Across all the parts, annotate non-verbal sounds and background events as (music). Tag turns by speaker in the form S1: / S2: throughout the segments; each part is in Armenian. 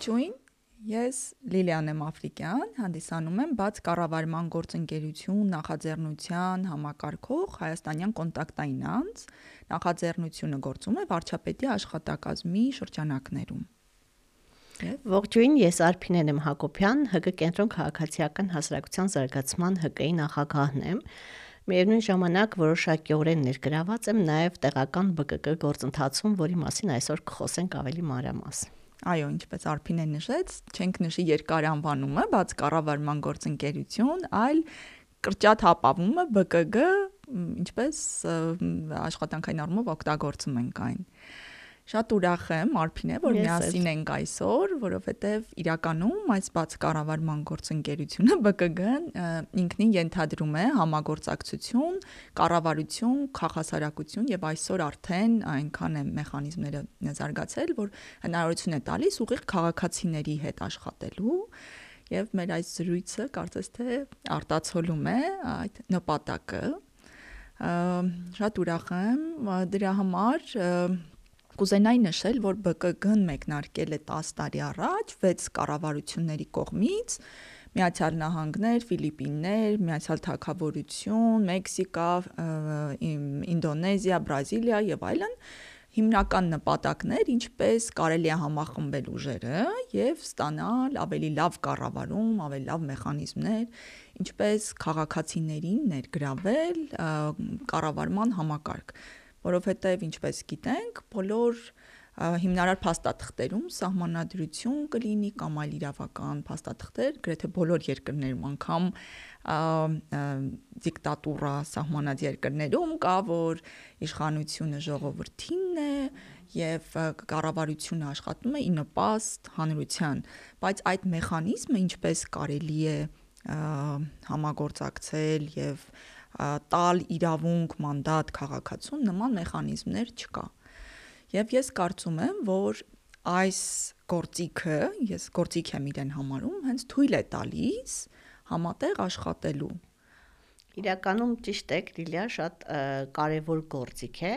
S1: Ողջույն, ես Լիլիան եմ Աֆրիկյան, հանդիսանում եմ բաց կառավարման գործընկերություն նախաձեռնության համակարգող հայաստանյան կոնտակտային անձ։ Նախաձեռնությունը գործում է վարչապետի աշխատակազմի շրջանակներում։
S2: Ողջույն, ես Արփինեն եմ Հակոբյան, ՀԿ կենտրոն քաղաքացիական հասարակության զարգացման ՀԿ-ի նախագահն եմ։ Միևնույն ժամանակ որոշակիորեն ներգրաված եմ նաև տեղական ԲԿԿ գործընթացում, որի մասին այսօր կխոսենք ավելի մանրամասն։
S1: Այո, ինչպես Արփինեն նշեց, չենք նշի երկար անվանումը, բաց կառավարման գործընկերություն, այլ կրճատ հապավումը ԲԿԳ, ինչպես աշխատանքային առումով օգտագործում ենք այն։ Շատ ուրախ եմ, Արփին է, որ միասին ենք այսօր, որովհետև իրականում այս բաց կառավարման գործընկերությունը (laughs) ԲԿԳ-ն ինքնին ենթադրում է համագործակցություն, կառավարություն, քաղաքասարակություն եւ այսօր արդեն այնքան է մեխանիզմները զարգացել, որ հնարավորություն է տալիս ուղիղ քաղաքացիների հետ աշխատելու եւ մեր այս զրույցը կարծես թե արտացոլում է այդ նպատակը շատ ուրախ եմ դրա համար կուզենայի նշել, որ ԲԿԳ-ն մեկնարկել է 10 տարի առաջ 6 կառավարությունների կողմից. Միացյալ Նահանգներ, Ֆիլիպիններ, Միացյալ Թագավորություն, Մեքսիկա, Ինդոնեզիա, Բրազիլիա եւ այլն հիմնական նպատակներ, ինչպես կարելի է համախմբել ուժերը եւ ստանալ ավելի լավ կառավարում, ավելի լավ մեխանիզմներ, ինչպես քաղաքացիներին ներգրավել կառավարման համակարգ որովհետև ինչպես գիտենք, բոլոր հիմնարար փաստաթղթերում սահմանադրություն կլինի կամ այլ իրավական փաստաթղթեր գրեթե բոլոր երկրներում անգամ դիկտատուրա սահմանած երկրներում կա որ իշխանությունը ժողովրդինն է եւ կառավարությունը աշխատում է ի նպաստ հանրության բայց այդ մեխանիզմը ինչպես կարելի է համագործակցել եւ տալ իրավունք, մանդատ քաղաքացուն նման մեխանիզմներ չկա։ Եվ ես կարծում եմ, որ այս գործիքը, ես գործիք եմ իրեն համարում, հենց թույլ է տալիս համատեղ աշխատելու։
S2: Իրականում ճիշտ է, Լիլիա, շատ կարևոր գործիք է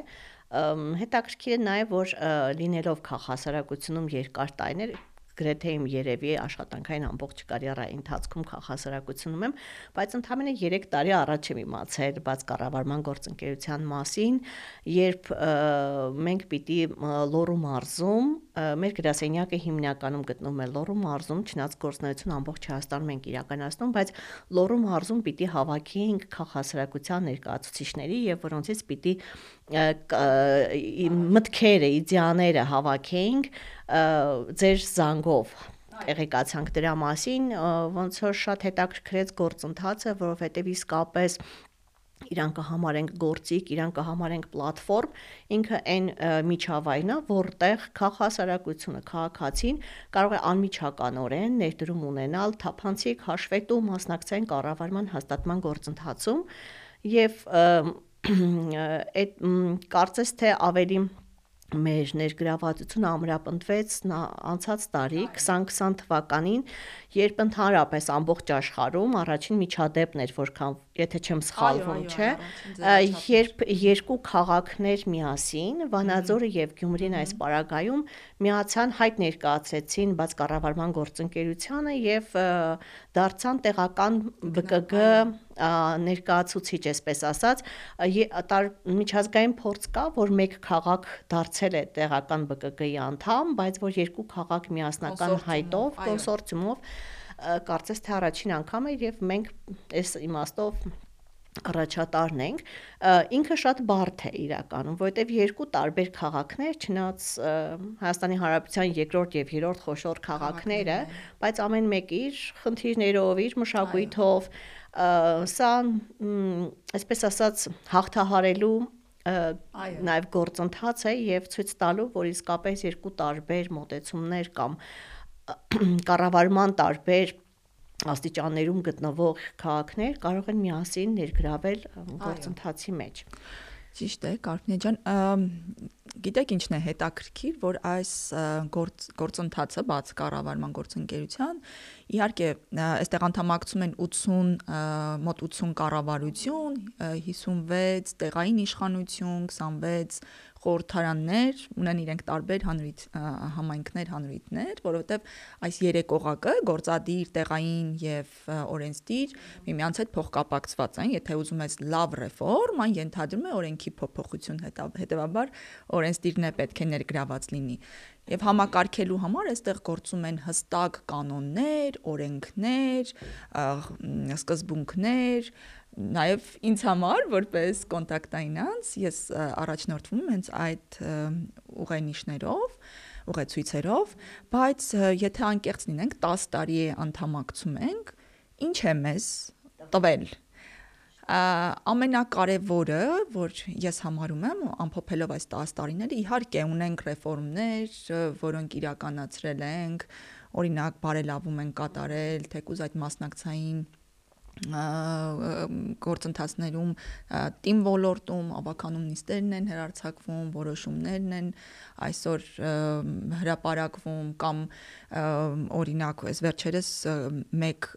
S2: հետաքրքիր է նաև որ լինելով քաղաքասարակությունում երկար տարիներ գրեթե իմ երևի աշխատանքային ամբողջ կարիերայի ընթացքում քաղաքասարակությունում եմ, բայց ընդամենը 3 տարի առաջ եմ իմացել բաց կառավարման գործընկերության մասին, երբ մենք պիտի Լոռու մարզում մեր գրասենյակը հիմնականում գտնվում է Լոռու մարզում, չնայած գործնություն ամբողջ Հայաստանում ենք իրականացնում, բայց Լոռու մարզում պիտի հավաքեինք քաղաքասարակության ներկայացուցիչների եւ որոնցից պիտի մտքերը, իդեաները հավաքեինք ձեր զանգով տեղեկացանք դրա մասին, ոնց որ շատ հետաքրքրեց գործընթացը, որովհետև իսկապես իրան կհամարենք գործիք, իրան կհամարենք պլատֆորմ, ինքը այն միջավայրն է, որտեղ քաղաքասարակությունը, քաղաքացին կարող է անմիջականորեն ներդրում ունենալ թափանցիկ հաշվետու մասնակցային կառավարման հաստատման գործընթացում եւ այդ կարծես թե ավելի մեր ներգրավվածությունը ամրապնդվեց անցած տարի 2020 թվականին, երբ ընդհանրապես ամբողջ աշխարհում առաջին միջադեպն էր, որքան եթե չեմ սխալվում, չէ, երբ երկու քաղաքներ միասին, Վանաձորը եւ Գյումրին այս պարագայում միացան հայտ ներկայացրեցին բաց կառավարման գործընկերությանը եւ դարձան տեղական ԲԿԳ ներկայացուցիչ, այսպես ասած, միջազգային փորձ կա, որ մեկ քաղաք դարձել է տեղական ԲԿԳ-ի անդամ, բայց որ երկու քաղաք միասնական հայտով, կոնսորցիումով կարծես թե առաջին անգամ է եւ մենք այս իմաստով առաջատարն ենք ինքը շատ բարդ է իրականում որովհետև երկու տարբեր քաղաքներ չնայած Հայաստանի Հանրապետության երկրորդ եւ երրորդ խոշոր քաղաքները բայց ամեն մեկ իր խնդիրներով իր մշակույթով սա այսպես ասած հաղթահարելու նաև գործընթաց է եւ ցույց տալու որ իսկապես երկու տարբեր մոտեցումներ կամ կառավարման տարբեր աստիճաններում գտնվող քաղաքներ կարող են միասին ներգրավել գործընթացի մեջ։
S1: Ճիշտ է, Կարփնե ջան, գիտեք ինչն է հետաքրքիր, որ այս գործ, գործընթացը բաց կառավարման գործընկերության իհարկե այստեղ անդամակցում են 80 մոտ 80 կառավարություն, 56 տեղային իշխանություն, 26 խորհրդարաններ, ունեն իրենք տարբեր հանրույթ համայնքներ, հանրույթներ, որովհետև այս երեք օղակը գործադիր, տեղային եւ օրենսդիր միմյանց հետ փոխկապակցված են, եթե ուզում ես լավ ռեֆորմ, այն ենթադրում է օրենքի փոփոխություն, հետեւաբար օրենսդիրն է պետք է ներգրաված լինի։ Եվ համակարգելու համար այստեղ գործում են հստակ կանոններ, օրենքներ, սկզբունքներ, նաև ինձ համար որպես կոնտակտային անձ ես առաջնորդվում եմ հենց այդ ուղենիշներով ուղեցույցերով, բայց եթե անկեղծ լինենք 10 տարի է անդամակցում ենք, ինչ է մեզ տվել ամենակարևորը, որ ես համարում եմ, ամփոփելով այս 10 տարիները, իհարկե ունենք ռեֆորմներ, որոնք իրականացրել ենք, օրինակ բարելավում են կատարել, թեկուզ այդ մասնակցային գործընթացներում team ոլորտում ավականում նիստերն են հերարցակվում, որոշումներն են այսօր հրապարակվում կամ օրինակ այս վերջերս մեկ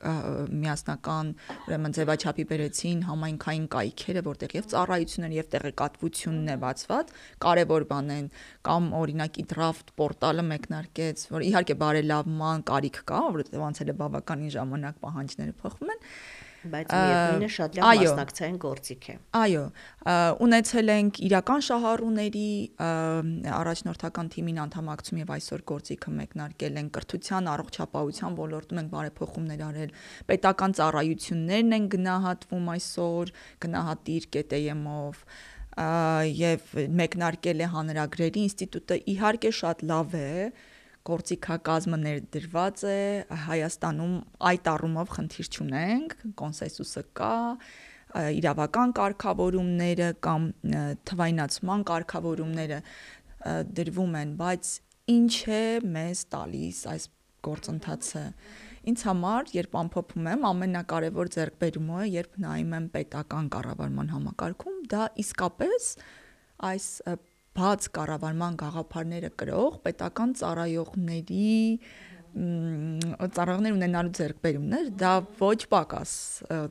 S1: միասնական ուրեմն ձևաչափի բերեցին համայնքային կայքերը, որտեղ եւ ծառայություններ եւ տեղեկատվությունն է բացված, կարևոր բան են կամ օրինակի draft պորտալը մեկնարկեց, որ իհարկե բարելավման կարիք կա, որովհետեւ անցել է բավականին ժամանակ պահանջները փոխվում են,
S2: բայց միևնույնն է շատ լավ մասնակցային գործիք է։
S1: Այո, ունեցել ենք իրական շահառուների առաջնորդական թիմին անդամակցում եւ այսօր գործիքը մեկնարկել են կրթության, առողջապահության ոլորտում են բարեփոխումներ արել, պետական ծառայություններն են գնահատվում այսօր գնահատիր կետեյեմով եւ մեկնարկել է հանրագրերի ինստիտուտը իհարկե շատ լավ է գործիքակազմը ներդրված է Հայաստանում այդ առումով խնդիր չունենք, կոնսենսուսը կա, իրավական կարգավորումները կամ թվայնացման կարգավորումները դրվում են, բայց ինչ է մեզ տալիս այս գործընթացը ինձ համար երբ ամփոփում եմ ամենակարևոր ձեռքբերումը երբ նայում եմ պետական կառավարման համակարգում դա իսկապես այս բաց կառավարման գաղափարները կրող պետական ծառայողների ծառայողներ ունենալու ձեռքբերումներ դա ոչ պակաս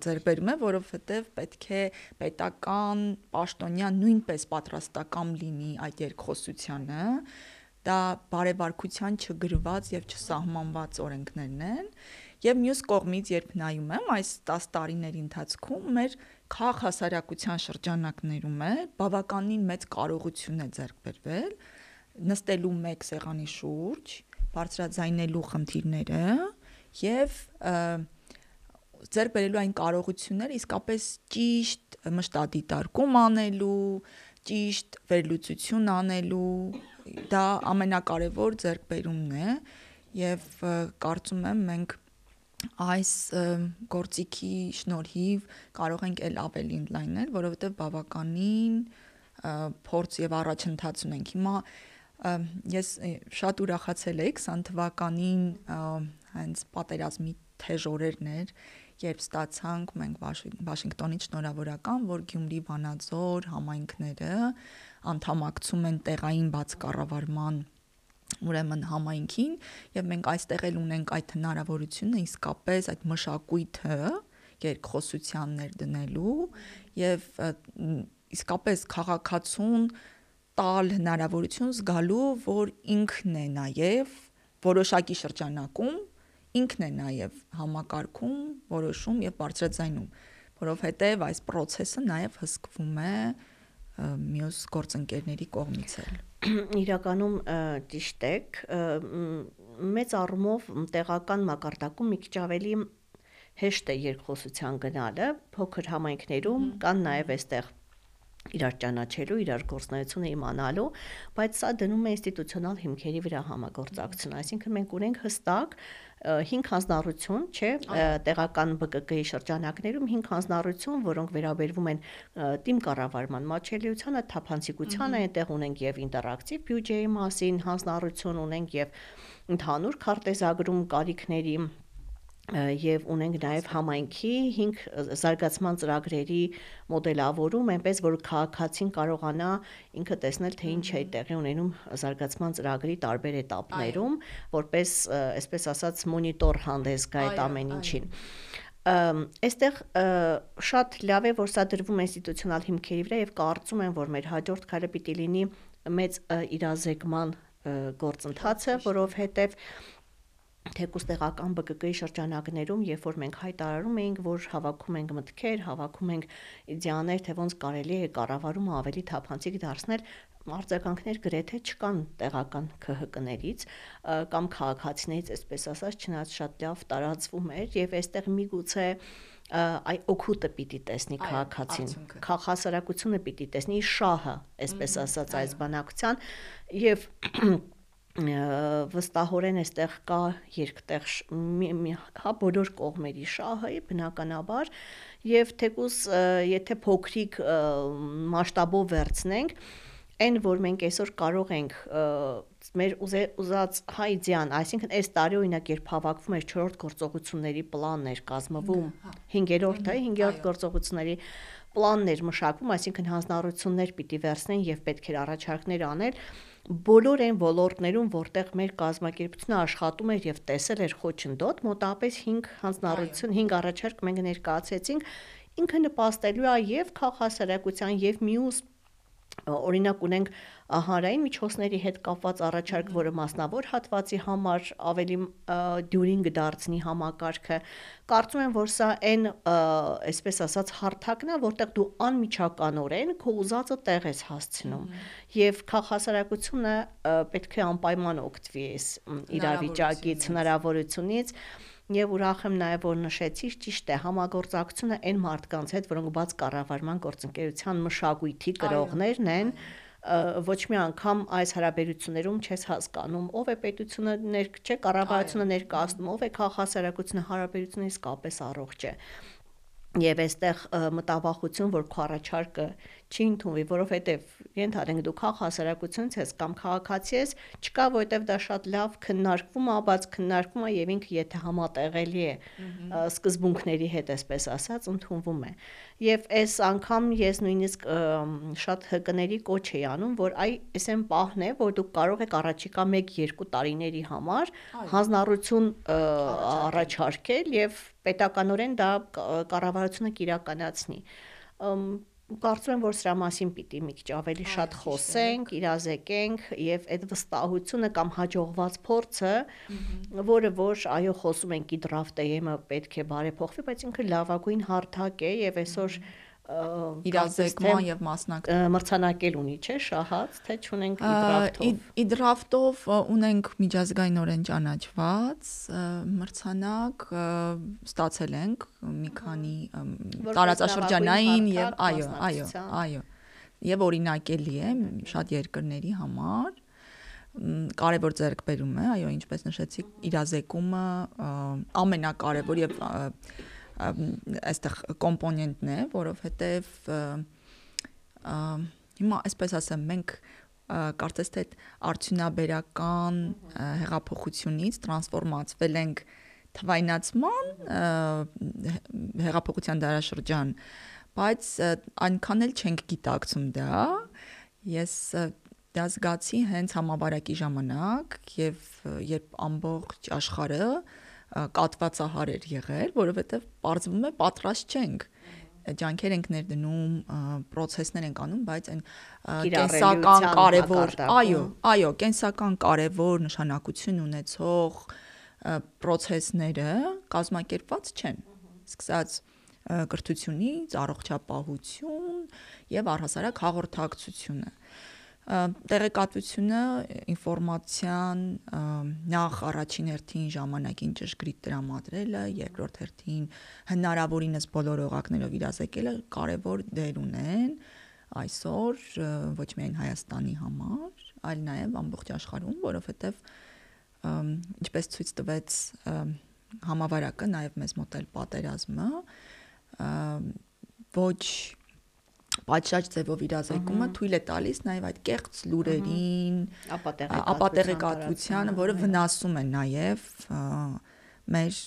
S1: ձեռքբերում է, որովհետև պետք է պետական պաշտոնյա նույնպես պատրաստական լինի այդ երկխոսությանը դա բարևարկության չգրված եւ չսահմանված օրենքներն են եւ մյուս կողմից երբ նայում եմ այս 10 տարիների ընթացքում մեր քաղաք հասարակության շրջանակներում է բավականին մեծ կարողություն է ձեռք բերվել նստելու մեկ սեղանի շուրջ, բարձրաձայնելու խնդիրները եւ ձեռք բերելու այն կարողությունները իսկապես ճիշտ մշտադիտարկում անելու, ճիշտ վերլուծություն անելու դա ամենակարևոր ձեռքբերումն է եւ կարծում եմ մենք այս գործիքի շնորհիվ կարող ենք ել ավելի ընդլայնել, որովհետև բավականին փորձ եւ առաջընթաց ունենք։ Հիմա ես շատ ուրախացել եի 20 թվականին հենց պատերազմի թեժ օրերն էր, երբ ստացանք մենք Վաշինգտոնից շնորհավորական, որ Գյումրի Վանաձոր համայնքները անդամակցում են տեղային բաց կառավարման ուրեմն համայնքին եւ մենք այստեղ էլ ունենք այդ հնարավորությունը իսկապես այդ մշակույթը երկխոսության ներդնելու եւ իսկապես քաղաքացուն տալ հնարավորություն զգալու, որ ինքն է նաեւ որոշակի շրջանակում ինքն է նաեւ համակարգում, որոշում եւ բարձրաձայնում, որովհետեւ այս process-ը նաեւ հսկվում է մյուս գործընկերների կողմից էլ
S2: իրականում ճիշտ եք մեծ առումով տեղական մակարդակում մի քիչ ավելի հեշտ է երկխոսության գնալը փոքր համայնքներում կան նաև այստեղ իրար ճանաչելու, իրար գործնայությունը իմանալու, բայց սա դնում է ինստիտուցիոնալ հիմքերի վրա համագործակցություն, այսինքն մենք ունենք հստակ 5 հանձնառություն, չէ, տեղական ԲԿԿ-ի շրջանակներում 5 հանձնառություն, որոնք վերաբերվում են թիմ կառավարման մաչելիությանը, թափանցիկությանը, այնտեղ ունենք եւ ինտերակտիվ բյուջեի մասին հանձնառություն ունենք եւ ընդհանուր քարտեզագրում կարիքների եւ ունենք նաեւ համայնքի 5 զարգացման ծրագրերի մոդելավորում, այնպես որ քաղաքացին կարողանա ինքը տեսնել թե ինչ է տեղի ունենում զարգացման ծրագրի տարբեր этаպներում, որպես այսպես ասած մոնիտոր հանդես գա այդ ամեն ինչին։ Այստեղ շատ լավ է, որ սա դրվում է ինստիտուցիոնալ հիմքերի վրա եւ կարծում եմ, որ մեր հաջորդ քայլը պիտի լինի մեծ իրազեկման գործընթացը, որովհետեւ և թեկուս տեղական ԲԿԿ-ի շրջանակներում, երբ որ մենք հայտարարում էինք, որ հավաքում ենք մտքեր, հավաքում ենք իդեաներ, թե ոնց կարելի է կառավարումը ավելի թափանցիկ դարձնել, արձագանքներ գրեթե չկան տեղական ԿՀԿ-ներից կամ քաղաքացիներից, այսպես ասած, չնայած շատ լավ տարածվում էր եւ այստեղ միգուցե այ օքուտը պիտի տեսնի քաղաքացին քաղաքասարակությունը պիտի տեսնի շահը այսպես ասած այս բանակցության եւ վստահորեն այստեղ կա երկտեղ հա բոլոր կողմերի շահը բնականաբար եւ թեկուս եթե փոքրիկ մասշտաբով վերցնենք այն որ մենք այսօր կարող ենք մեր ուզած հայդյան, այսինքն այս տարի օրինակ երբ հավաքվում էր 4-րդ գործողությունների պլաններ կազմվում 5-րդ է 5-րդ գործողությունների պլաններ մշակվում, այսինքն հանձնառություններ պիտի վերցնեն եւ պետք էր առաջարկներ անել բոլոր այն ոլորտներում, որտեղ մեր կազմակերպությունը աշխատում էր եւ տեսել էր խոչընդոտ, մոտավորապես 5 հանձնառություն, 5 առաջարկ մենք ներկայացեցինք, ինքը նպաստելու է եւ քաղաքասարակության եւ մյուս օրինակ ունենք հանրային միջոցների հետ կապված առաջարկ, որը մասնավոր հատվածի համար ավելի դյուրին կդարձնի համակարգը։ Կարծում եմ, որ սա այն, այսպես ասած, հարթակն է, որտեղ դու անմիջականորեն քո ուզածը տեղ ես հասցնում։ Եվ քաղաքասարակությունը պետք է անպայման օգտվի այս իրավիճակից, հնարավորությունից Եվ ուրախ եմ նաև որ նշեցիր ճիշտ է համագործակցությունը այն մարդկանց հետ, որոնք բաց կառավարման գործընկերության մշակույթի կրողներն են, ոչ մի անգամ այս հարաբերություններում չես հասկանում ով է պետությունը ներք չէ կառավարությունը ներկայացնում ով է քաղաքասարակությունը հարաբերությունները իսկապես առողջ է եւ այստեղ մտավախություն որ քո առաջարկը չի ընդունվի, որովհետեւ ենթադրենք դու քաղաքասարակությունից ես կամ քաղաքացի ես, չկա որովհետեւ դա շատ լավ քննարկվում է, բայց քննարկվում է եւ ինքը եթե համատեղելի է սկզբունքների հետ, այսպես ասած, ընդունվում է եւ այս անգամ ես նույնիսկ շատ հկների կոչ էի անում, որ այ այսեն պահն է, որ դուք կարող եք առաջիկա 1-2 տարիների համար հանձնառություն առաջարկել եւ պետականորեն դա կառավարությունը կիրականացնի կարծում եմ, որ սրա մասին պիտի մի քիչ ավելի շատ խոսենք, իրազեկենք եւ այդ վստահությունը կամ հաջողված փորձը, որը որ այո խոսում ենք ի դրաֆտեյը պետք է բարեփոխվի, բայց ինքը լավագույն հարթակ է եւ այսօր
S1: իրազեկման եւ մասնակցության
S2: մրցանակել ունի, չէ՞, շահած, թե չունենք իդրաֆտով։
S1: Իդրաֆտով ունենք միջազգայինորեն ճանաչված մրցանակ, ստացել ենք մի քանի տարածաշրջանային եւ այո, այո, այո։ Եվ օրինակելի է շատ երկրների համար կարևոր ձեռքբերում է, այո, ինչպես նշեցի, իրազեկումը ամենակարևոր եւ այստեղ կոմպոնենտն է, որովհետև հիմա այսպես ասեմ, մենք կարծես թե արդյունաբերական հեղափոխությունից տրանսֆորմացվել ենք թվայնացման հեղափոխության դարաշրջան, բայց այնքան էլ չենք գիտակցում դա։ Ես դա զգացի հենց համավարակի ժամանակ եւ երբ ամբողջ աշխարհը կատվածահար էր եղել, որովհետև ողջվում է պատրաստ չենք ջանքեր ենք ներդնում, process-ներ ենք անում, բայց այն կենսական կարևոր, այո, այո, կենսական կարևոր նշանակություն ունեցող process-ները կազմակերպված չեն։ Սկսած կրթությունից, առողջապահություն եւ առհասարակ հաղորդակցությունը տեղեկատվությունը, ինֆորմացիան նախ առաջին հերթին ժամանակին ճշգրիտ տրամադրելը, երկրորդ հերթին հնարավորինս բոլոր օղակներով իրազեկելը կարևոր դեր ունեն այսօր ոչ միայն Հայաստանի համար, այլ նաև ամբողջ աշխարհում, որովհետև ինչպես ցույց տվեց համավարակը, նաև մեզ մոտ էլ պատերազմը ոչ պատշաճ ձևով իրազեկումը թույլ է տալիս նաև այդ կեղծ լուրերին, ապատեղեկատվությանը, որը վնասում է նաև մեր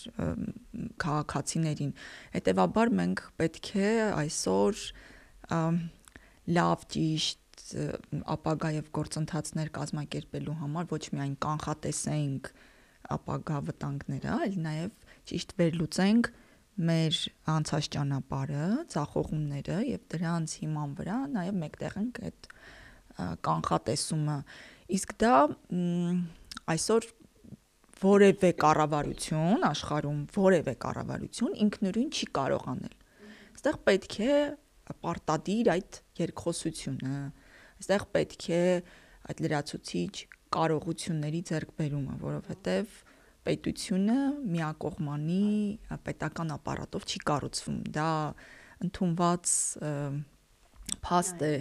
S1: քաղաքացիներին։ Հետևաբար մենք պետք է այսօր լավ ճիշտ ապագա եւ գործընթացներ կազմակերպելու համար ոչ միայն կանխատեսենք ապագա վտանգները, այլ նաև ճիշտ վերլուծենք մեր անցած ճանապարհը, ցախողումները եւ դրանց հիման վրա նաեւ մեկտեղ ենք այդ կանխատեսումը իսկ դա այսօր որևէ կառավարություն աշխարհում որևէ կառավարություն ինքնուրույն չի կարող անել։ Այստեղ պետք է պարտադիր այդ երկխոսությունը, այստեղ պետք է այդ լրացուցիչ կարողությունների ձեռքբերումը, որովհետև պետությունը միակողմանի պետական ապարատով չի կառուցվում։ Դա ընդունված փաստ է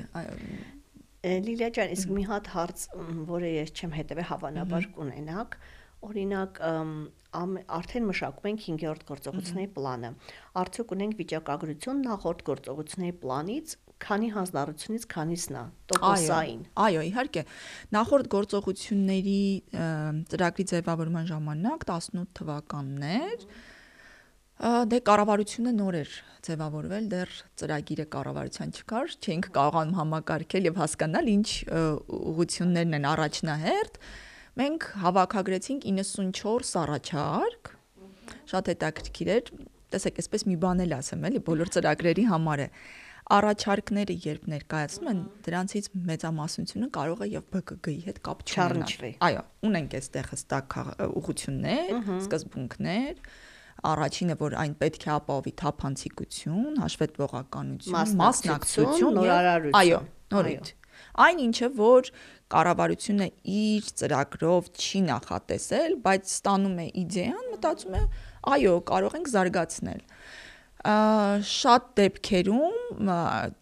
S2: Լիլիա ջան, իսկ մի հատ հարց, որը ես չեմ հետևել, հավանաբար կունենաք, օրինակ արդեն մշակում ենք 5-րդ գործողությունների պլանը։ Արդյոք ունենք վիճակագրություն նախորդ գործողությունների պլանից, քանի հանձնառությունից քանիսն է տոկոսային։
S1: Այո, իհարկե։ Նախորդ գործողությունների ծրագրի ձևավորման ժամանակ 18 թվականն էր։ Դե կառավարությունը նոր էր ձևավորվել, դեռ ծրագիրը կառավարության չկար, չէինք կարողանում համակարգել եւ հասկանալ ինչ ուղություններն են առաջնահերթ մենք հավաքագրեցինք 94 առաջարկ։ Շատ հետաքրքիր էր։ Տեսեք, այսպես մի բան էլ ասեմ, էլի, բոլոր ծրագրերի համար է առաջարկները երբ ներկայացնում են, դրանցից մեծամասնությունը կարող է եւ ԲԿԳ-ի հետ կապ չունենալ։ Այո, ունենք այստեղ հստակ ուղություններ, սկզբունքներ, առաջինը որ այն պետք է ապահովի թափանցիկություն, հաշվետվողականություն, մասնակցություն,
S2: նորարարություն։
S1: Այո, նորից։ Այն ինչը որ կառավարությունը իր ծրագրով չի նախատեսել, բայց ստանում է իդեան, մտածում է, այո, կարող ենք զարգացնել շատ դեպքերում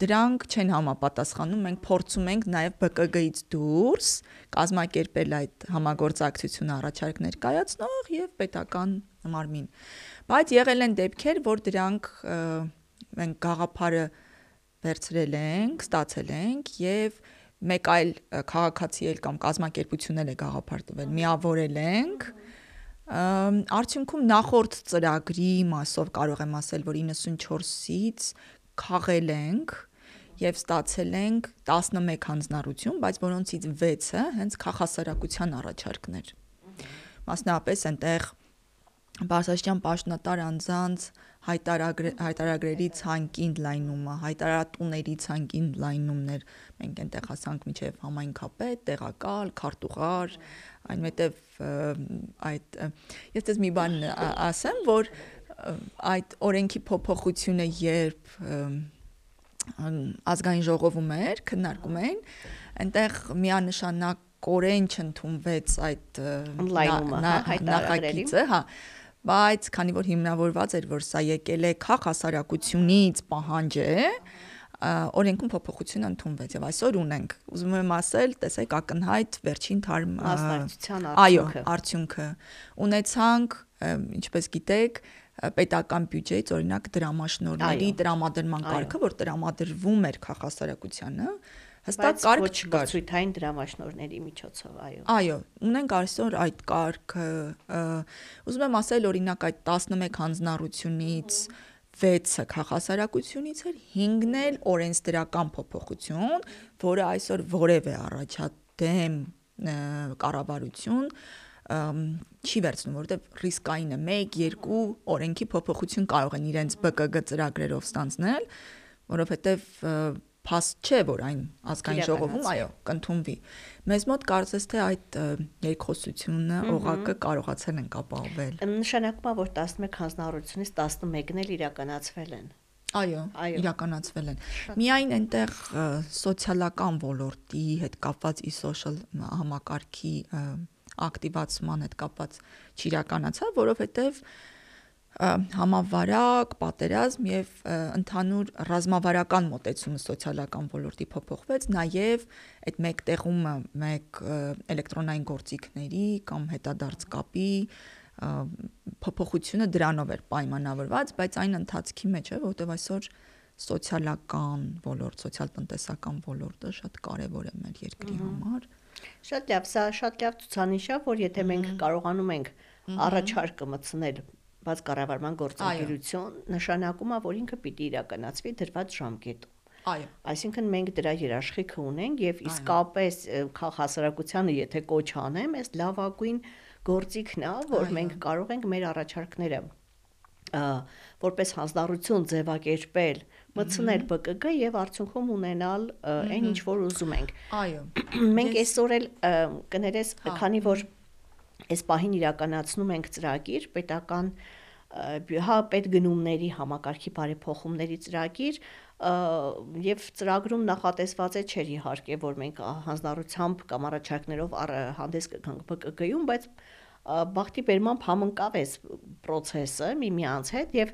S1: դրանք չեն համապատասխանում մենք փորձում ենք նաև ԲԿԳ-ից դուրս կազմակերպել այդ համագործակցությունը առաջարկ ներկայացնող եւ պետական մարմին բայց եղել են դեպքեր որ դրանք մենք գաղափարը վերցրել ենք ստացել ենք եւ մեկ այլ քաղաքացի էլ կամ կազմակերպություն էլ է գաղափար տվել, միավորել ենք արդյունքում նախորդ ծրագրի մասով կարող եմ ասել, որ 94-ից քաղել ենք եւ ստացել ենք 11 հանձնառություն, բայց որոնցից 6-ը հենց քաղաքասարակության առաջարկներ։ Մասնավորապես այնտեղ Բարսաշյան պաշտոնատար անձանց հայտարարագրերի ցանկին լայնումը, հայտարարատուների ցանկին լայնումներ։ Մենք այնտեղ հասանք միջև համայնքապետ, տեղակալ, քարտուղար, այնուհետև այդ ես դες մի բան ասեմ, որ այդ օրենքի փոփոխությունը երբ ազգային ժողովում էր, քննարկում էին, այնտեղ միանշանակ կորեն չընդունվեց այդ
S2: նախագիծը,
S1: հա բայց քանի որ հիմնավորված էր որ սա եկել է քաղ հասարակությունից պահանջ է օրենքում փոփոխություն ընդունվեց եւ այսօր ունենք ուզում եմ ասել տեսեք ակնհայտ վերջին թարմ
S2: մասնակցության արդյունքը
S1: այո արդյունքը ունեցանք ինչպես գիտեք պետական բյուջեից օրինակ դրամաշնորհների տրամադրման կարգը որ տրամադրվում էր քաղաքասարակությանը հստակ կարգ չկար
S2: ցույցային դրամաշնորհների միջոցով, այո։
S1: Այո, ունենք այսօր այդ կարգը, ուզում եմ ասել օրինակ այդ 11 հանձնառությունից 6-ը քաղաքասարակությունից էր, 5-ն էլ օրենսդրական փոփոխություն, որը այսօր որևէ առաջադեմ կառավարություն չի վերցնում, որովհետև ռիսկային է 1-2 օրենքի փոփոխություն կարող են իրենց ԲԿԳ ծրագրերով ստանձնել, որովհետև փաստ չէ, որ այն ազգային ժողովում, այո, կընդունվի։ Մեզ մոտ կարծես թե այդ երկխոսությունը, օղակը կարողացել են ապահովել։
S2: Նշանակում է, որ 11 հանձնառությունից 11-ն էլ իրականացվել են։
S1: Այո, իրականացվել են։ Միայն այնտեղ սոցիալական ոլորտի հետ կապված e-social համակարգի ակտիվացման հետ կապված չիրականացավ, որովհետև համավարակ, պատերազմ եւ ընդհանուր ռազմավարական մոտեցումը սոցիալական ոլորտի փոփոխվեց, նաեւ այդ մեկ տեղումը մեկ էլեկտրոնային գործիքների կամ հետադարձ կապի փոփոխությունը դրանով էր պայմանավորված, բայց այն ընթացքի մեջ է, որտեղ այսօր սոցիալական ոլորտ, սոցիալ-տնտեսական ոլորտը շատ կարևոր է մեր երկրի համար։
S2: Շատ լավ, սա շատ լավ ցուցանիշ է, որ եթե մենք կարողանում ենք առաջարկը մտցնել բաց կառավարման գործընկերություն նշանակում է, որ ինքը պիտի իրականացվի դրված ժամկետում։
S1: Այո։
S2: Այսինքն մենք դրա երաշխիքը ունենք եւ իսկապես հասարակությանը եթե կոչ անեմ, այս լավագույն գործիքն է, որ մենք կարող ենք մեր առաջարկները որպես հանձնառություն ձևակերպել, մտցնել ԲԿԳ եւ արդյունքում ունենալ այն ինչ որ ուզում ենք։
S1: Այո։
S2: Մենք այսօր էլ կներես, քանի որ այս պահին իրականացնում ենք ծրագիր պետական հա պետ գնումների համակարգի բարեփոխումների ծրագիր եւ ծրագրում նախատեսված է չէր իհարկե որ մենք հանձնառությամբ կամ առաջարկներով հանդես կգանք ԲԿԳ-ում, բայց բախտի բերմամբ համընկավ այս process-ը միմյանց հետ եւ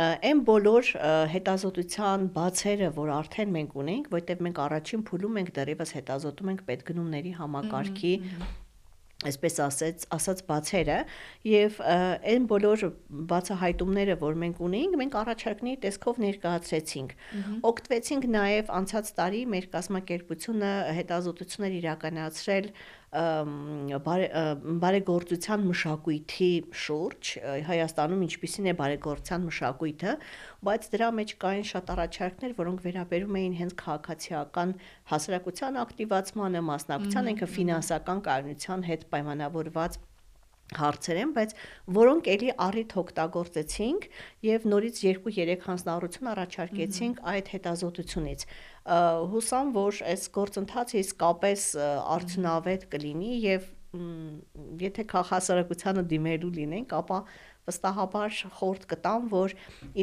S2: այն բոլոր հետազոտության բացերը, որ արդեն մենք ունենք, որտեղ մենք առաջին փուլում ենք դեռևս հետազոտում ենք պետգնումների համակարգի այսպես ասած ասած բացերը եւ այն բոլոր բացահայտումները, որ մենք ունեինք, մենք առաջարկների տեսքով ներկայացրեցինք։ Օգտվեցինք նաեւ անցած տարի մեր կազմակերպությունը հետազոտություններ իրականացրել բարեգործության մշակույթի շուրջ Հայաստանում ինչպիսին է բարեգործության մշակույթը, բայց դրա մեջ կային շատ առաջարկներ, որոնք վերաբերում էին հենց քաղաքացիական հասարակության ակտիվացմանը, մասնակցության, ինքը ֆինանսական կայունության հետ պայմանավորված հարցեր են, բայց որոնք էլի առիթ օգտագործեցինք եւ նորից 2-3 հանձնառություն առաջարկեցինք այդ հետազոտությունից հուսամ, որ այս գործընթացը իսկապես արդյունավետ կլինի եւ եթե քաղաքասարակությանը դիմելու լինենք, ապա վստահաբար խորտ կտամ, որ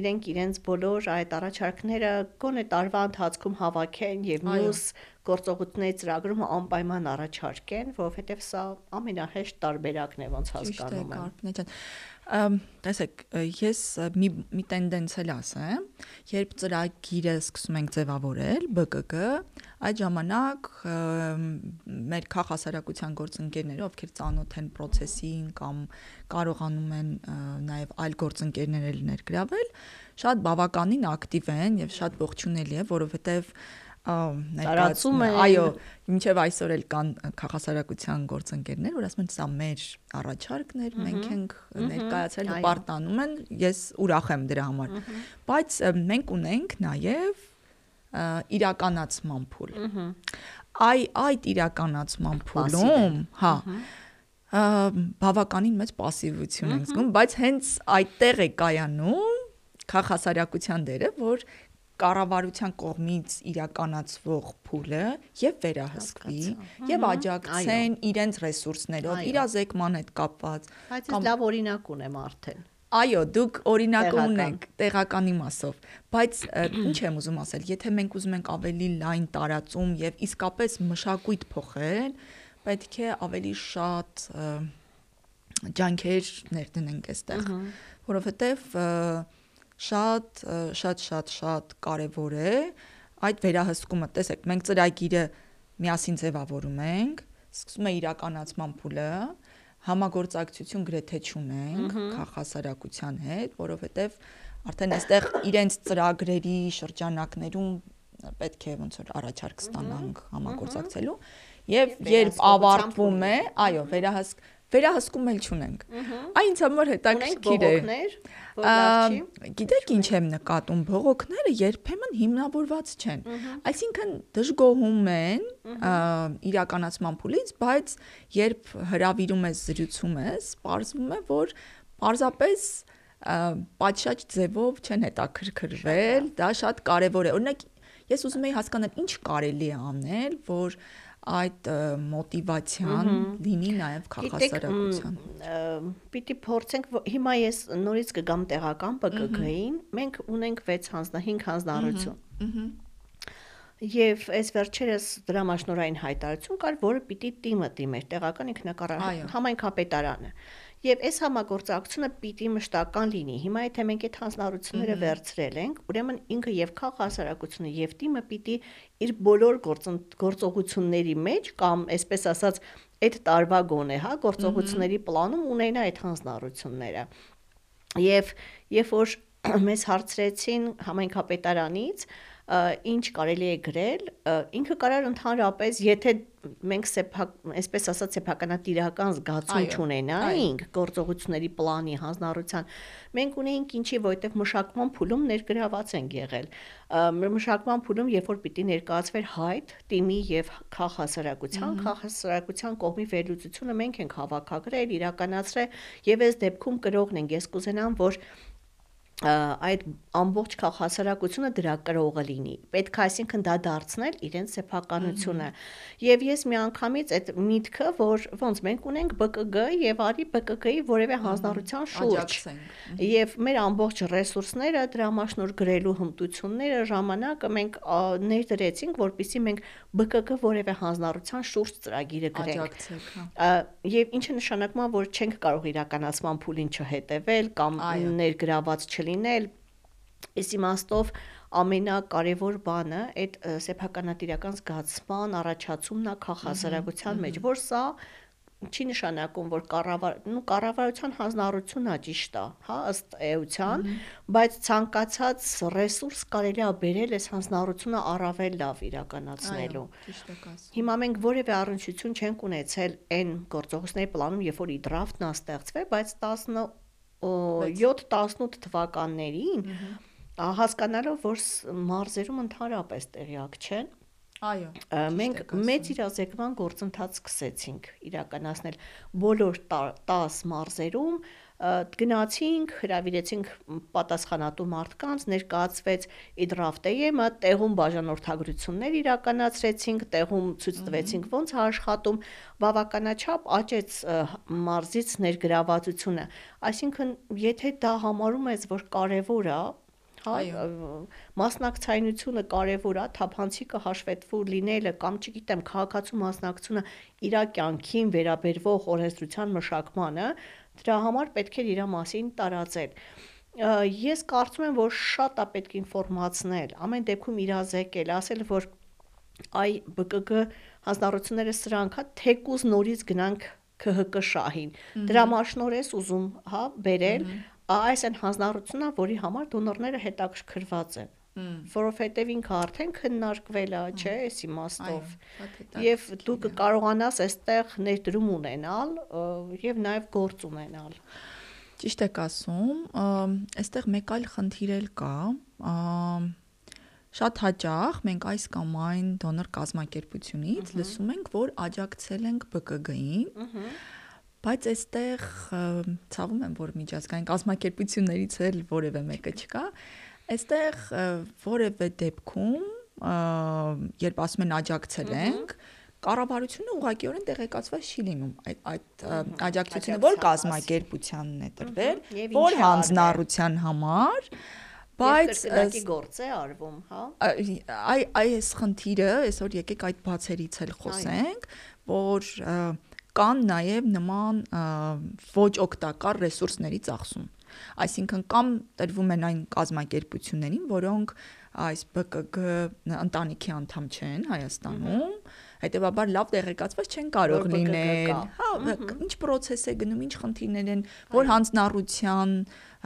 S2: իրենք իրենց բոլոր այդ առաջարկները գոնե տարվա ընթացքում հավաքեն եւ մյուս գործողությունների ծրագրում անպայման առաջարկեն, որովհետեւ սա ամենահեշտ տարբերակն է ոնց հասկանում եմ
S1: տեսեք, ես մի մի տենդենց էլ ասեմ, երբ ծրագիրը սկսում ենք ձևավորել, ԲԿԿ, այդ ժամանակ մեր քաղաքասարակության գործընկերները, ովքեր ծանոթ են process-ին կամ կարողանում են նաև այլ գործընկերներ ներգրավել, շատ բավականին ակտիվ են եւ շատ ողջունելի է, որովհետեւ
S2: տարածում է
S1: այո մինչև այսօր էլ կան քաղաքասարակության գործընկերներ որ ասում են սա մեր առաջարկն էր մենք ենք ներկայացրել պարտանում են ես ուրախ եմ դրա համար բայց մենք ունենք նաև իրականացման փուլ։ Այ այդ իրականացման փուլում, հա, բավականին մեծ пассивություն ենք զգում, բայց հենց այդտեղ է կայանում քաղաքասարակության դերը, որ կառավարության կողմից իրականացվող փուլը եւ վերահսկվի եւ աջակցեն իրենց ռեսուրսներով, իրազեկման հետ կապված։
S2: Բայց ես լավ օրինակ ունեմ արդեն։
S1: Այո, դուք օրինակ ունեք տեղական իմաստով, բայց ինչ եմ ուզում ասել, եթե մենք ուզում ենք ավելի լայն տարածում եւ իսկապես մշակույթ փոխել, պետք է ավելի շատ ջանքեր ներդնենք այստեղ, որովհետեւ շատ շատ շատ շատ կարևոր է այդ վերահսկումը։ Տեսեք, մենք ծրագիրը միասին ձևավորում ենք, սկսում է իրականացման փուլը, համագործակցություն գրեթե չունենք քաղաքասարակության հետ, որովհետև արդեն այստեղ իրենց ծրագրերի շրջանակներում պետք է ոնց որ առաջարկ ստանանք համագործակցելու եւ երբ ավարտվում է, այո, վերահսկ վերահսկում էլ չունենք։ Այն ինձ համար հետաքրքիր է։ Գիտեք ինչ եմ նկատում, բողոքները երբեմն հիմնավորված չեն։ Այսինքն դժգոհում են իրականացման փուլից, բայց երբ հravirում ես զրուցում ես, ողջվում է, որ պարզապես պատշաճ ձևով չեն հետաքրքրվել, դա շատ կարևոր է։ Օրինակ, ես ուզում եի հասկանալ ինչ կարելի է անել, որ այդ մոտիվացիան լինի նաև քաղաքասարակության։
S2: Պիտի փորձենք հիմա ես նորից կգամ տեղական ՊԿԳ-ին, մենք ունենք 6 հանձնա 5 հանձնարարություն։ Եվ այս վերջերս դրամաշնորային հայտարարություն կար, որը պիտի տիմը դիմեր տեղական ինքնակառավարման համայնքապետարանը։ Եվ այս համագործակցությունը պիտի մշտական լինի։ Հիմա եթե մենք այդ հանձնարարությունները վերցրել ենք, ուրեմն ինքը եւ քաղաքասարակությունը եւ թիմը պիտի իր բոլոր գործողությունների մեջ կամ այսպես ասած այդ տարվա գոնե, հա, գործողությունների պլանում ունենա այդ հանձնարարությունները։ Եվ երբ որ (clears throat) մեզ հարցրեցին համայնքապետարանից, ինչ կարելի է գրել, ինքը կարար ընդհանրապես, եթե մենք սեփակ, այսպես ասած, սեփականատիրական զգացում չունենայինք գործողությունների պլանի հանձնառության, մենք ունեինք ինչի, որովհետև մշակման փուլում ներգրաված են եղել։ Մշակման փուլում, երբ որ պիտի ներկայացվեր հայտ, թիմի եւ քաղաքասարակության, քաղաքասարակության կողմի վերլուծությունը մենք ենք հավաքագրել, իրականացրել եւ այս դեպքում կրողն ենք։ Ես կուզենամ, որ այդ ամբողջ քաղաքասարակությունը դրա կրողը լինի։ Պետք է այսինքն դա դարձնել իրենց սեփականությունը։ Եվ ես միանգամից այդ միտքը, որ ոնց մենք ունենք ԲԿԳ եւ արի ԲԿԳ-ի որևէ հանձնառության շուրջ։ Եվ մեր ամբողջ ռեսուրսները, դրամաշնոր գրելու հմտությունները, ժամանակը մենք ներդրեցինք, որpիսի մենք ԲԿԳ որևէ հանձնառության շուրջ ծրագիրը գրենք։ հա։ Եվ ինչը նշանակում է, որ չենք կարող իրականացման փուլին չհետևել կամ ներգրաված չլ չլինել Այս իմաստով ամենակարևոր բանը այդ սեփականատիրական զգացման առաջացումն է քաղաքասարակության մեջ, որ սա չի նշանակում, որ կառավար, նու կառավարության հանձնառությունն է ճիշտ է, հա, ըստ էության, բայց ցանկացած ռեսուրս կարելի է բերել այս հանձնառությունը առավել լավ իրականացնելու։ Հիմա մենք որևէ առնչություն չենք ունեցել այն գործողությունների պլանում, երբ որ ի դրաֆտն է ստեղծվել, բայց 10 7-18 թվականներին հասկանալով որ մարզերում ընդհանրապես տեղյակ չեն
S1: Այո։
S2: Մենք մեծ իրազեկման գործընթաց սկսեցինք իրականացնել բոլոր 10 մարզերում, գնացինք, հրավիրեցինք պատասխանատու մարդկանց, ներկայացվեց իդրաֆտեյեմը, տեղում բաժանորդագրություններ իրականացրեցինք, տեղում ցույց տվեցինք ոնց է աշխատում, բավականաչափ աճեց մարզից ներգրավվածությունը։ Այսինքն, եթե դա համարում ես, որ կարևոր է, հա մասնակցայնությունը կարևոր է, թափանցիկը հաշվետվու լինելը կամ չգիտեմ, քաղաքացու մասնակցությունը իր կյանքին վերաբերվող օրենսդրության մշակմանը, Դրա համար պետք է իր մասին տարածել։ Ես կարծում եմ, որ շատ է պետք ինֆորմացնել, ամեն դեպքում իրազեկել, ասել, որ այ ԲԿԳ հանձնառությունները սրանք հա թեկուզ նորից գնանք ՔՀԿ շահին։ Դրա մասնոր ես ուզում, հա, բերել այս այն հանձնառությունն է, որի համար դոնորները հետաքրքրված են որովհետև ինքը արդեն քննարկվել է, չէ, այս իմաստով։ Եվ դու կկարողանաս այստեղ ներդրում ունենալ եւ նաեւ գործ ունենալ։
S1: Ճիշտ եք ասում, այստեղ մեկ այլ խնդիր էլ կա, շատ հաճախ մենք այս կամ այն դոնոր կազմակերպությունից լսում ենք, որ աջակցել ենք ԲԿԳ-ին, բայց այստեղ ցավում եմ, որ միջազգային կազմակերպություններից էլ որևէ մեկը չկա, Այստեղ որևէ դեպքում, երբ ասում են աջակցել ենք, կառավարությունը ուղղակիորեն տեղեկացված չի լինում այդ այդ աջակցությունը որ կազմակերպությանն է տրվել, որ հանձնառության համար,
S2: բայց կրկնակի գործ է արվում, հա։
S1: Այ այս խնդիրը, այսօր եկեք այդ բացերից էլ խոսենք, որ կան նաև նման ոչ օգտակար ռեսուրսների ծախսում Այսինքն կամ տրվում են այն կազմակերպություններին, որոնք այս ԲԿԳ ընտանիքի անդամ չեն Հայաստանում, հետեւաբար լավ տեղեկացված չեն կարող լինել։ Հա, ինչ process է գնում, ինչ խնդիրներ են, որ հանձնառության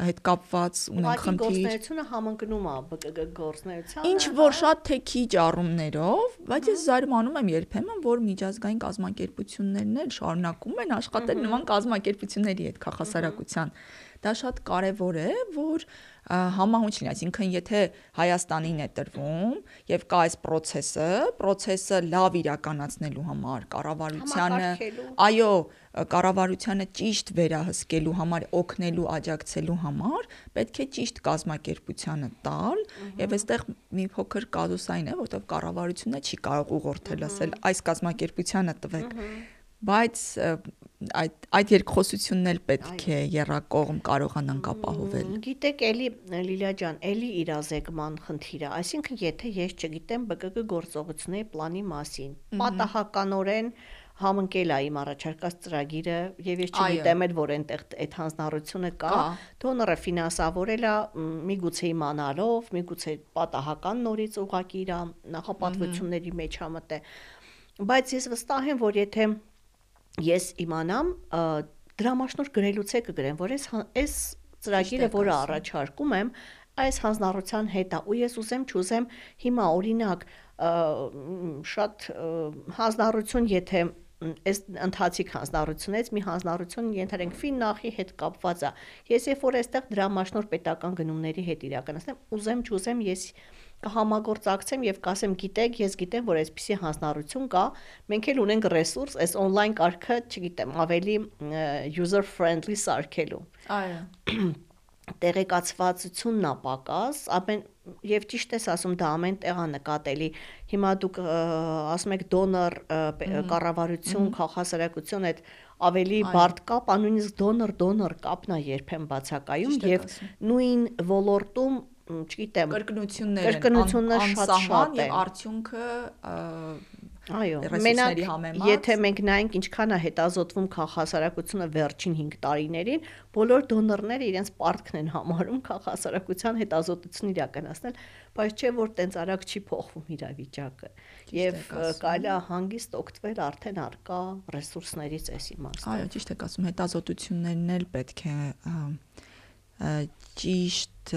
S1: հետ կապված ունեն խնդիր։
S2: Գործնեությունը համընկնում է ԲԿԳ գործնեությանը։
S1: Ինչ որ շատ թե քիչ առումներով, բայց ես զարմանում եմ երբեմն, որ միջազգային կազմակերպություններն էլ շարունակում են աշխատել նման կազմակերպությունների հետ քաղաքասարակության դա շատ կարևոր է, որ համահունչ լինի, այսինքն եթե Հայաստանին է տրվում եւ կա այս process-ը, process-ը լավ իրականացնելու համար կառավարությանը, այո, կառավարությանը ճիշտ վերահսկելու համար, օգնելու, աջակցելու համար պետք է ճիշտ կազմակերպությանը տալ եւ այստեղ մի փոքր կազուսային է, որովհետեւ կառավարությունը չի կարող ուղղորդել ասել այս կազմակերպությանը տվեք բայց այդ այդ երկխոսությունն էլ պետք է երրակողմ կարողանանք ապահովել։
S2: Գիտեք, էլի Լիլիա ջան, էլի իրազեկման խնդիրը, այսինքն եթե ես չգիտեմ ԲԿԿ գործողությունների պլանի մասին, պատահականորեն համընկել է իմ առաջարկած ծրագիրը եւ ես չգիտեմ էլ որ այնտեղ այդ հանձնառությունը կա դոնորը ֆինանսավորել է միգուցե իմանալով միգուցե պատահական նորից ուղակի իր նախապատվությունների մեջ համտե բայց ես վստահ եմ որ եթե ես իմանամ դրամաշնոր գրելուց է կգրեմ, որ այս այս ծրագիրը, որը առաջարկում եմ, այս հանձնառության հետ է ու ես ուզեմ չուզեմ հիմա օրինակ շատ հանձնառություն եթե այս ընթացիկ հանձնառությունից մի հանձնառություն ենթարենք ֆիննախի հետ կապված է ես երբ որ այստեղ դրամաշնոր պետական գնումների հետ իրականացնեմ ուզեմ չուզեմ ես կհամագործակցեմ եւ կասեմ, գիտեք, ես գիտեմ, որ այսպիսի հանձնառություն կա, մենք էլ ունենք ռեսուրս, այս on-line կարգը, չգիտեմ, ավելի user friendly սարքելու։
S1: Այո (clears throat)
S2: տեղեկացվածությունն է պակաս, ամեն եւ ճիշտ ես ասում դա ամեն տեղա նկատելի։ Հիմա դուք ասում եք դոնոր կառավարություն, քաղաքասարակություն այդ ավելի բարդ կապ, նույնիսկ դոնոր դոնոր կապն է երբեմն բացակայում եւ նույն ոլորտում չգիտեմ
S1: կրկնություններ
S2: են կրկնությունները շատ շատ
S1: են եւ արդյունքը
S2: Այո, մենակ եթե մենք նայենք ինչքան է հետազոտվում քաղաքասարակությունը վերջին 5 տարիներին, բոլոր դոնորները իրենց պարտքն են համարում քաղաքասարակության հետազոտություն իրականացնել, բայց չէ որ տենց արագ չի փոխվում իրավիճակը։ Եվ կարելի է հանգիստ օգտվել արդեն արկա ռեսուրսներից էս իմաստով։
S1: Այո, ճիշտ եք ասում, հետազոտություններն էլ պետք է ճիշտ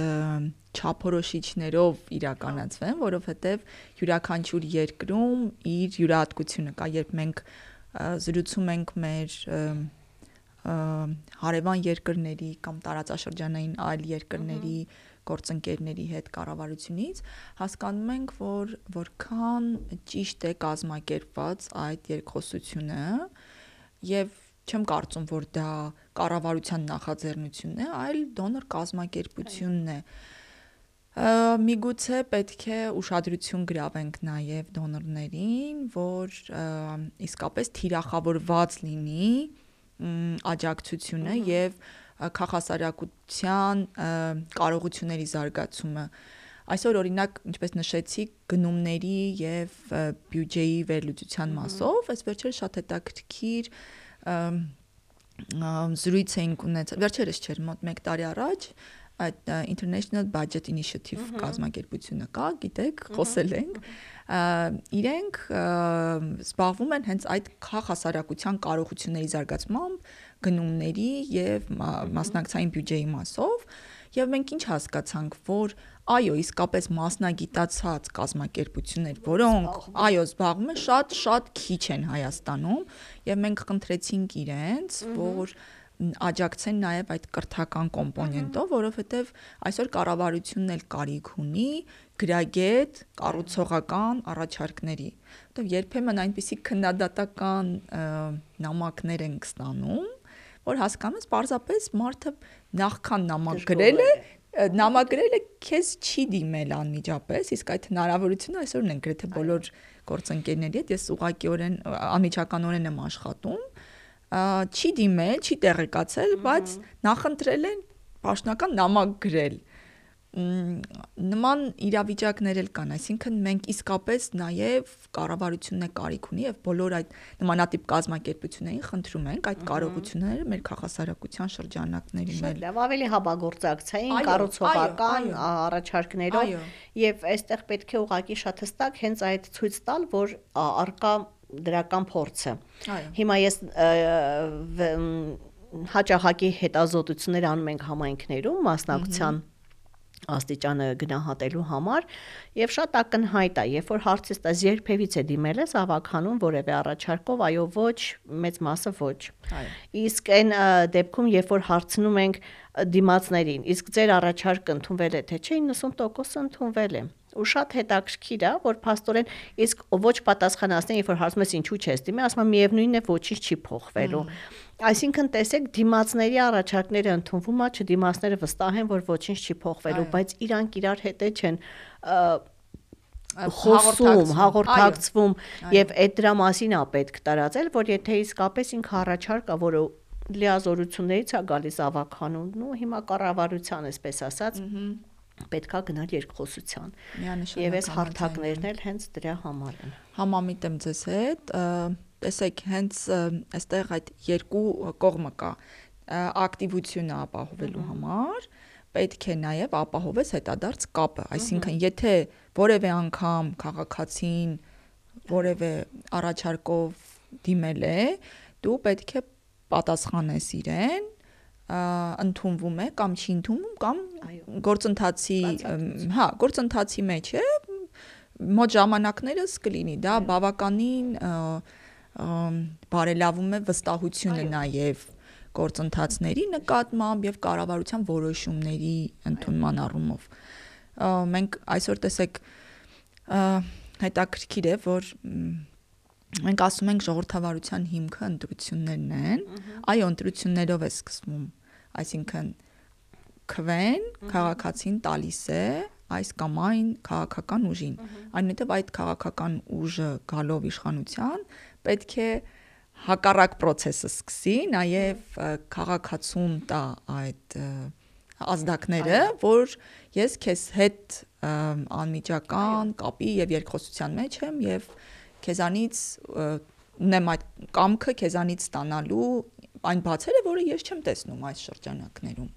S1: չափորոշիչներով իրականացվեն, որովհետև յուրաքանչյուր երկրում իր յուրահատկությունը կա, երբ մենք զրուցում ենք մեր հարևան երկրների կամ տարածաշրջանային այլ երկրների գործընկերների հետ կառավարությունից հասկանում ենք, որ որքան ճիշտ է կազմակերպված այդ երկխոսությունը եւ չեմ կարծում, որ դա կառավարության նախաձեռնությունն է, այլ դոնոր կազմակերպությունն է։ Միգուցե պետք է ուշադրություն գրավենք նաև դոնորներին, որ իսկապես թիրախավորված լինի աջակցությունը եւ քաղաքասարակության կարողությունների զարգացումը այսօր օրինակ ինչպես նշեցի գնումների եւ բյուջեի վերլուծության մասով այս վերջերս շատ հետաքրքիր զրույց էինք ունեցել, վերջերս չէր, մոտ 1 տարի առաջ այդ International Budget Initiative կազմակերպությունը կա, գիտեք, խոսել ենք։ Իրենք զբաղվում են հենց այդ քաղաքասարակության կարողությունների զարգացմամբ, գնումների եւ մասնակցային բյուջեի մասով, եւ մենք ինչ հասկացանք, որ այո, իսկապես մասնագիտացած կազմակերպություններ, որոնք այո, զբաղվում են շատ-շատ քիչ են Հայաստանում եւ մենք խնդրեցինք իրենց, որ աջակցեն նաև այդ կրթական կոմպոնենտով, որովհետև այսօր կառավարությունն էլ կարիք ունի գրագետ կառուցողական առաջարկների, որովհետև երբեմն այնպիսի քննադատական նամակներ են ստանում, որ հասկանում ես, պարզապես մարդը նախքան նամակ գրել է, նամագրելը քեզ չի դիմել անմիջապես, իսկ այդ հնարավորությունը այսօր ունեն գրեթե բոլոր գործընկերների հետ, ես ուղղակիորեն անմիջականորեն եմ աշխատում, չի դիմել, չի տեղեկացել, բայց նախընտրել են պաշտոնական նամակ գրել նման իրավիճակներ էլ կան, այսինքն մենք իսկապես նաև կառավարությունն է կարիք ունի եւ բոլոր այդ նմանատիպ կազմակերպություններին խնդրում ենք այդ կարողությունները մեր քաղաքասարակության շրջանակների
S2: մեջ լավ ավելի հաբագործակցային կառուցողական առաջարկներով եւ այստեղ պետք է ուղակի շատ հստակ հենց այդ ցույց տալ, որ արկա դրական փորձը։ Հիմա ես հաճախակի հետազոտություններ անում ենք համայնքներում մասնակցության աստիճանը գնահատելու համար եւ շատ ակնհայտ է, երբ որ հարցից տես երբևիցե դիմել ես ավականում որևէ առաջարկով, այո ոչ, մեծ մասը ոչ։ Այո։ Իսկ այն դեպքում, երբ որ հարցնում ենք դիմացներին, իսկ ձեր առաջարկը ընդունվել է թե չէ, 90% ընդունվել է ու շատ հետաքրքիր է, որ փաստորեն իսկ ոչ պատասխանածն երբ որ հարցում ես ինչու չես դիմի, ասում եմ միևնույնն է ոչինչ չի փոխվելու։ Այսինքն տեսեք դիմացների առաջարկները ընդունվում է, չդիմացները վստահ են, որ ոչինչ չի փոխվելու, բայց իրանք իրար հետ չեն խոսում, հաղորդակցվում եւ այդ դրա մասին է պետք տարածել, որ եթե իսկապես ինքը առաջարկ է, որը լիազորություններից է գալիս ավականուն, նու հիմա կառավարության, այսպես ասած, պետքա գնալ երկխոսության։ Եվ այս հարթակներն էլ հենց դրա համար են։
S1: Համամիտ եմ ձեզ հետ, տեսեք, հենց այստեղ այդ երկու կողմը կա. Ակտիվությունը ապահովելու համար պետք է նաև ապահովես հետադարձ կապը, այսինքն եթե որևէ անգամ քաղաքացին որևէ առաջարկով դիմել է, դու պետք է պատասխանես իրեն ընդունվում է կամ չի ընդունվում կամ գործընթացի հա գործընթացի մեջ է մոտ ժամանակներս կլինի դա բավականին բարելավում է վստահությունը նաև գործընթացների նկատմամբ եւ կառավարության որոշումների ընդունման առումով մենք այսօր տեսեք հետաքրքիր է որ մենք ասում ենք ժողովրդավարության հիմքը ընտրություններն են։ Այո, ընտրություններով է սկսվում։ Այսինքն քվեն քաղաքացին տալիս է այս կամ այն քաղաքական ուժին։ Այնուհետև այդ քաղաքական ուժը գալով իշխանության պետք է հակառակ process-ը սկսի, նաև քաղաքացուն տա այդ ազդակները, որ ես քեզ հետ անմիջական կապի եւ երկխոսության մեջ եմ եւ քեզանից ունեմ այդ կամքը քեզանից ստանալու այն բացերը, որը ես չեմ տեսնում այս շրջանակներում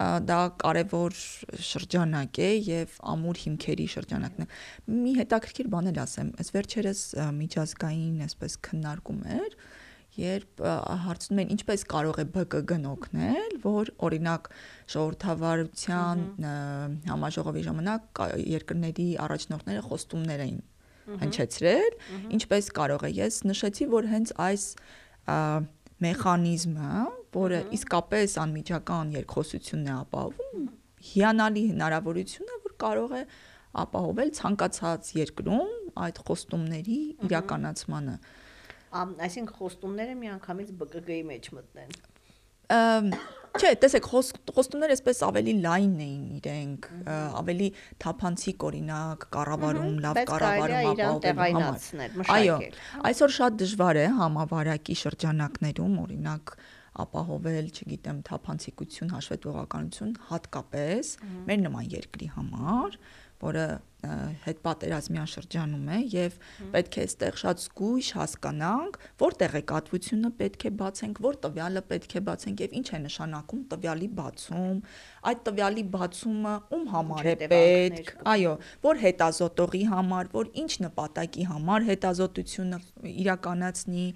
S1: դա կարևոր շրջանակ է եւ ամուր հիմքերի շրջանակն է։ Մի հետաքրքիր բան էլ ասեմ, այս վերջերս միջազգային այսպես քննարկում էր, երբ հարցնում են ինչպես կարող է ԲԿԳ-ն օգնել, որ օրինակ ժողովրդավարության համաժողովի ժամանակ երկրների առաջնորդները խոստումներ էին հնչեցրել, ինչպես կարող է։ Ես նշեցի, որ հենց այս մեխանիզմը, որը իսկապես անմիջական երկխոսությունն է ապահովում, հիանալի հնարավորություն է, որ կարող է ապահովել ցանկացած երկրում այդ խոստումների իրականացմանը։
S2: Այսինքն խոստումները միանգամից ԲԿԳ-ի մեջ մտնեն։
S1: Չէ, տեսեք, խոստումները այսպես ավելի լայն էին իրենք, ավելի թափանցիկ օրինակ, կառավարում, լավ կառավարում
S2: ապահովելու համար։
S1: Այո, այսօր շատ դժվար է համավարակի շրջանակներում օրինակ ապահովել, չգիտեմ, թափանցիկություն, հաշվետվողականություն հատկապես մեր նման երկրի համար, որը հետպատերազմյան շրջանում է եւ պետք է այստեղ շատ զգույշ հասկանանք, որ տեղեկատվությունը պետք է բացենք, որ տվյալը պետք է բացենք եւ ինչ է նշանակում տվյալի բացում, այդ տվյալի բացումը ում համար է պետք, այո, որ հետազոտողի համար, որ ինչ նպատակի համար հետազոտությունը իրականացնի,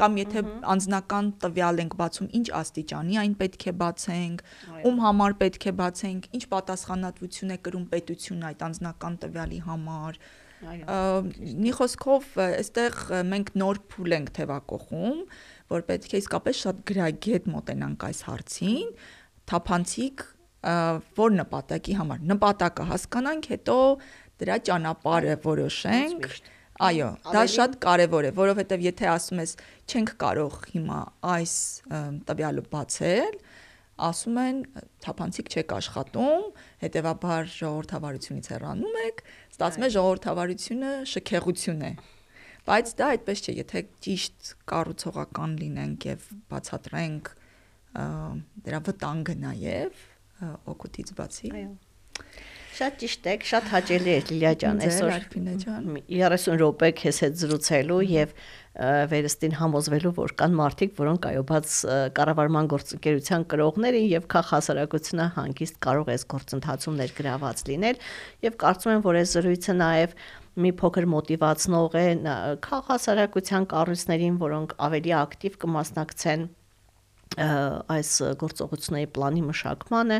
S1: կամ եթե անձնական տվյալ ենք բացում, ինչ աստիճանի այն պետք է բացենք, ում համար պետք է բացենք, ինչ պատասխանատվություն է կրում պետությունը այդ անձնական տվյալի համար։ Մի խոսքով, այստեղ մենք նոր փուլ ենք թևակողում, որ պետք է իսկապես շատ գրագետ մոտենանք այս հարցին, թափանցիկ որ նպատակի համար նպատակը հասկանանք, հետո դրա ճանապարհը որոշենք։ Այո, դա շատ կարևոր է, որովհետև եթե ասում ես չենք կարող հիմա այս տվյալը բացել, ասում են թափանցիկ չեք աշխատում, հետեւաբար ժողովրդավարությունից հեռանում եք, ստացվում է ժողովրդավարությունը շքեղություն է։ Բայց դա այդպես չէ, եթե ճիշտ կառուցողական լինենք եւ բացատրենք դրա վտանգը նաեւ օգուտից բացի։ Այո։
S2: Շատ ճիշտ եք, շատ հաճելի է Լիլիա ջան,
S1: այսօր Արփինե ջան։
S2: 30 րոպե քեզ հետ զրուցելու եւ վերստին համոզվելու, որ կան մարդիկ, որոնք այոբաց կառավարման գործընկերության կրողներ են եւ քաղ հասարակությունը հանգիստ կարող է այս գործընթացում ներգրաված լինել եւ կարծում եմ, որ այս զրույցը նաեւ մի փոքր մոտիվացնող է քաղ հասարակության կառույցներին, որոնք ավելի ակտիվ կմասնակցեն այս գործողությունների պլանի մշակմանը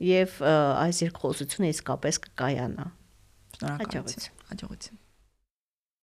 S2: եւ այս երկխոսությունը իսկապես կկայանա։
S1: Շնորհակալություն։ Հաջողություն։